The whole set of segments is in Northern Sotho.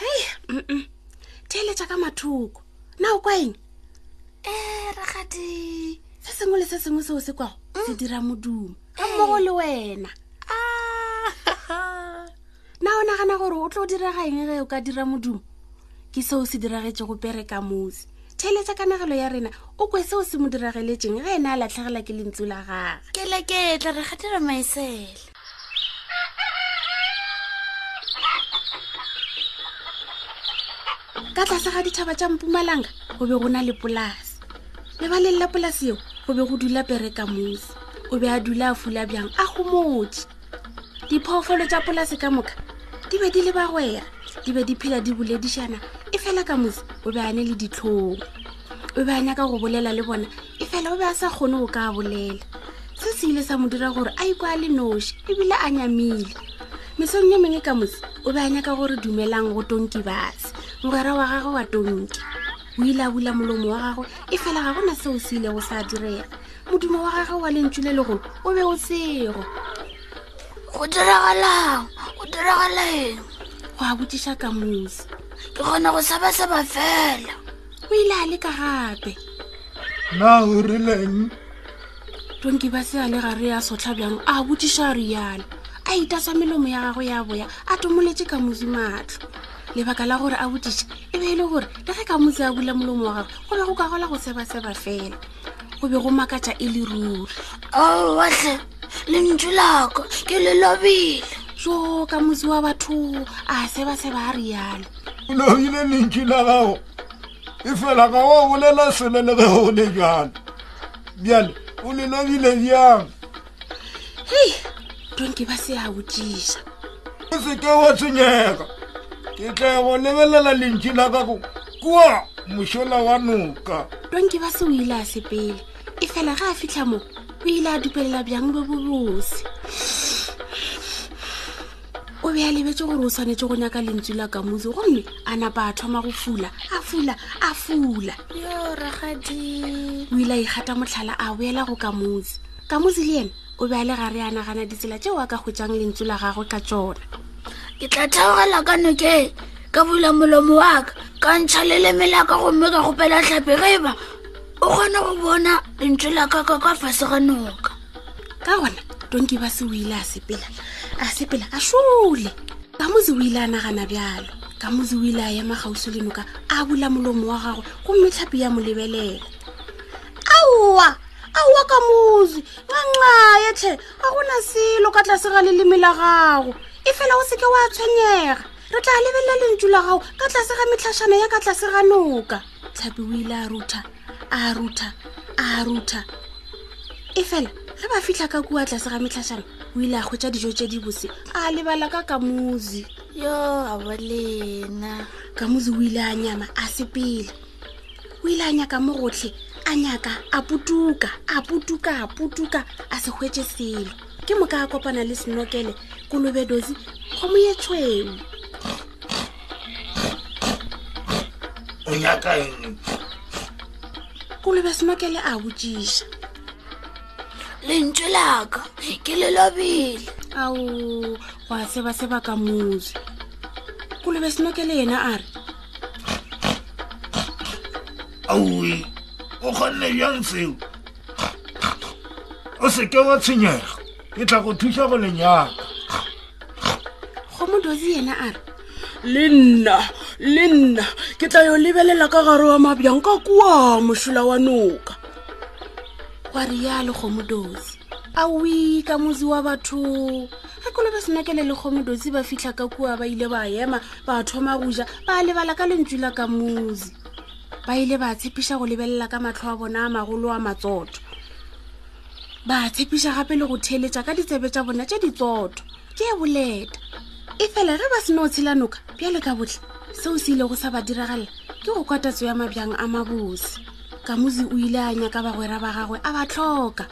hei theeletša ka mathoko na o kwaeng e eh, ragadi se sengwe le se sengwe seo se kwago mm. se dira modumo ga mmogo le wena ah. na o nagana gore o tlo direga eng ge o ka dira modumo ke seo se diragetse go pere ka mose theeletša kanagelo ya rena o kwe seo se mo dirageletseng ge ene a latlhegela ke lentsu la gage ke leketla re gatela maesele ka tlase ga dithaba tša mpumalanga go be go na le polase lebaleng la polase eo go be go dula pereka mose o be a dula a fula bjang a gomotse diphoofolo tša polase ka moka di be di le bagwera di be di phela di boledišana e fela ka mose o be a ne le ditlhong o be a nyaka go bolela le bona e fela o be a sa kgone go ka bolela se se ile sa mo dira gore a ikwa a le noši ebile a nyamile mesong ye mengwe ka mose o be a nyaka gore dumelang go tonki base mogwera wa gagwe wa tonki o ile a bula molomo wa gagwe e fela ga gona seo se ile go sa direga modumo wa gagwe wa lentšu le legolo o be o sego go diragalang go diragaleng go a botsiša ka mose ke kgona go sabasaba fela o ile a leka gape na o rileng tonki ba se a le gare ya sotlha bjang a botsiša rialo a itasa melomo ya gagwe ya boya a tomoletse ka mosi matlho lebaka la gore a botsiša e be e le gore le ge ka mosi a bula molomo wa gagwe go be go ka gola go sebaseba fela go be go makatša e le ruri aowatlhe lentšu lako ke le lobile so ka motse wa batho a seba se ba rialo o lobile lentšu la gago e fela ga wa bolela sele le ge go le jalo bjale o le lobile bjang hei donke ba se a botšiša o seke wa tshwenyega ke tla go lebelela lentši la ka go kua mošola wa noka donke ba se o ile a sepele e fela ga a fitlha mo o ile a dupelela bjang bo bobose o be a lebetse gore o tshwanetse go nyaka lentswi la kamusi gomme a napa a thoma go fula a fula a fula yo ragadi o ile a ikgata motlhala a boela go kamusi ka motse le yena o be a le gare a nagana ditsela tšeo a ka hwetsang lentsu la gagwe ka tsona ke tla theogela ka nokeng ka bula molomo wa ka ka ntšha le leme la ka gomme ka gopela tlhape ge eba o kgone go bona lentsu la ka ka kwa fase ga noka ka gona tonki ba se o ile a sepela a sepela a šole ka motse o ile a nagana bjalo ka motse o ile a ema kgausi le noka a bula molomo wa gagwe gomme tlhapi ya mo lebelela aowa aowa ka mozi ngancaye tlhe ga gona selo ka tlase ga leleme la gago e fela o seke wa tshwenyega re tla lebelela lentšu la gago ka tlase ga metlhašana ya ka tlase ga noka tlhapi o ile a rutha a rutha a rutha e fela ge ba fitlha ka kua tlase ga metlhašana o ile a kgwetsa dijo tse di bose a lebala ka kamuzi yo a bolena kamuzi o ile a nyama a sepele o ile a nyaka mo gotlhe a nyaka a putuka a putuka a putuka a se hwetse selo ke moka a kopana le senokele kolobe dosi kgomo ye tshweu o nyaka eng kolobe senokele a botsiša lentswe laka ke le lobile ao go a tseba sebaka motse kolobe senokele yena a re aoe o kgonne bjang seo o seke wa tshwenyega ke tla go thuša go lenyaka go modozi yena a re le nna le nna ke tla yo lebelela ka gare wa mabjang ka kua mošola wa noka gwa rialo go modozi a wi ka mozi wa batho ga kolo ba senokele lekgomo dotsi ba fitlha ka kua ba ile ba ema ba thoma go ja ba lebala ka lentswi la ka mozi ba ile ba tshepiša go lebelela ka matlho a bona a magolo a matsotho ba tshepiša gape le go theeletša ka ditsebe tša bona tše ditsotho tše boleta e fela ge ba seno o tshela noka bjale ka botlhe seo se ile go sa ba diragalela ke go kwatatso ya mabjang a mabose kamuzi o ile a nyaka bagwera ba gagwe a ba tlhoka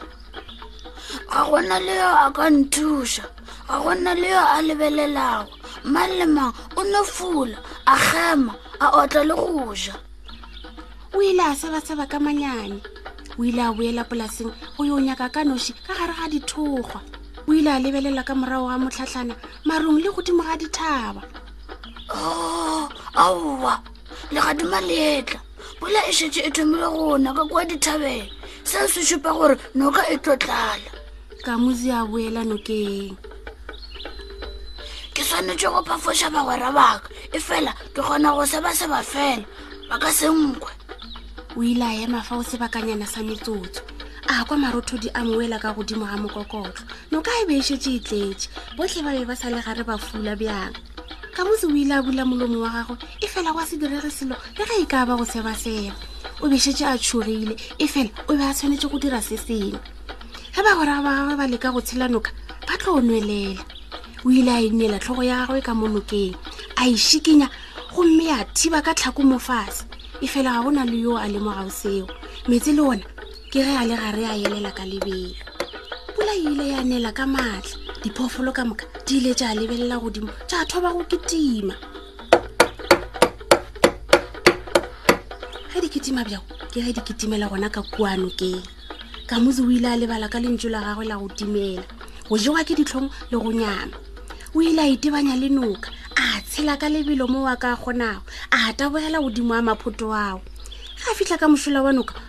ga go na le yo a ka nthuša ga go na le yo a lebelelago mang le mang o no fula a kgema a otla le go ja o ile a sebaseba ka manyane o ile a boela polaseng go yo nyaka ka noši ka gare ga dithokgwa o ile a lebelela ka morago ga motlhatlhana marong le godimo ga dithaba oh, aowa legadima leetla pula e šetše e thomile gona ka kwa dithabeng seo se šupa gore noka e tlo tlala ka mozi a boela nokeng ke swanetše go phafoša bagwera baka e fela ke kgona go seba seba fela ba ka senkwe o ile a ema fa o sebakanyana sa metsotso a kwa marothodi a moela ka godimo ga mokokotlo noka e be e šetse e tletše botlhe ba be ba sa le gare ba fula bjang ka botse o ile a bula molomo wa gago e fela go a se direge selo le ge e ka ba go seba seba o bešetse a tšhogile e fela o be a tshwanetse go dira se sengwe ge ba goraga ba gagwe ba leka go tshela noka ba tlo o nwelela o ile a inela e tlhogo ya gagwe ka mo nokeng a e šikinya gomme ya thiba ka tlhako mofase e fela ga go na le yo a lemogago seo metse le ona ke ge a le gare a elela ka lebelo pula e ile ya nela ka maatla diphoofolo ka moka di ile tša lebelela godimo tša thoba go ketima ge di ketima bjao ke ge di ketimela gona ka kuano ke ka mose o ile a lebala ka lentšu la gagwe la go timela go jewa ke ditlhong le go nyama o ile a itebanya le noka a tshela ka lebelo mo wa ka kgonago a tabogela godimo a maphoto ao ga fitlha ka mošola wa noka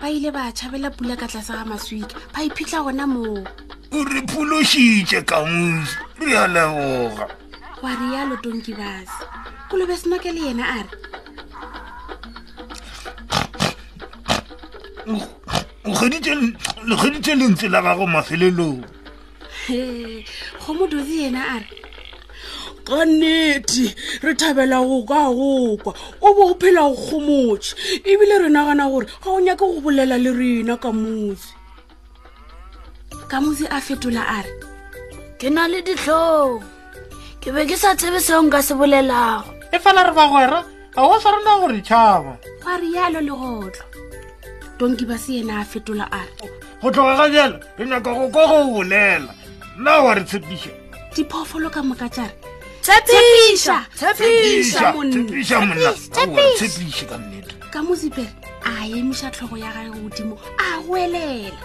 ba ile ba tšhabela pula ka tlase ga maswika ba iphitlha gona moo o re phološitše kamus re a leboga wa rialo tonki base kolobe senoke le yena a re nkgeditše lentswe la gago mafelelong go modozi yena a re ka nnete re thabela go ka gokwa o bo o phela go kgomotse ebile re nagana gore ga o nyake go bolela le rena ka motse ka motse a fetola a re ke na le ditlhong ke be ke sa tsebe seo nka se bolelago e fela re bagwera ga wa sa rena gore tšhaba gwa rialo legotlo tonki ba se yena a fetola a re go tloga ga bjalo re nyaka go kwa go bolela nna wa re tshepiša diphoofolo ka moka tša re tshepiša tshepiša monna tshepiša ka nnete ka mosipere a emiša tlhogo ya gage godimo a goelela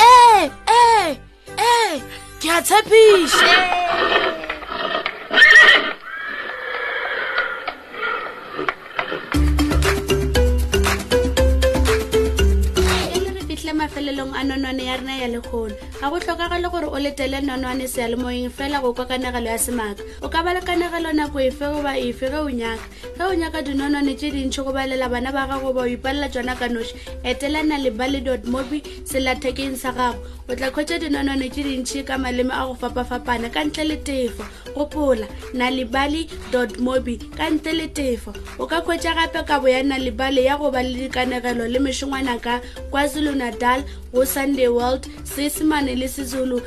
ee ee ee ke a tshepiša mafelelong a nonwane ya rena ya lekgolo ga go tlhokagale gore o letele nonwane sealemoyeng fela go kwa kanegelo ya semaka o ka ba le kanegelo nako efe goba efe ge o nyaka ge o nyaka dinonwane tše dintšhi go balela bana ba gago ba o ipalela tsona ka noši etelana le bale dot mobi selathekeng sa gago o tla kgwetsa dinonwane tše dintšhi ka maleme a go fapafapana ka ntle le tefo gopola na libali dot mobi ka ntle le tefo o ka kgwetsa gape kabo ya na libali ya go ba le dikanegelo le mešongwana ka kwazulu natal go sunday world seesemane le sezulu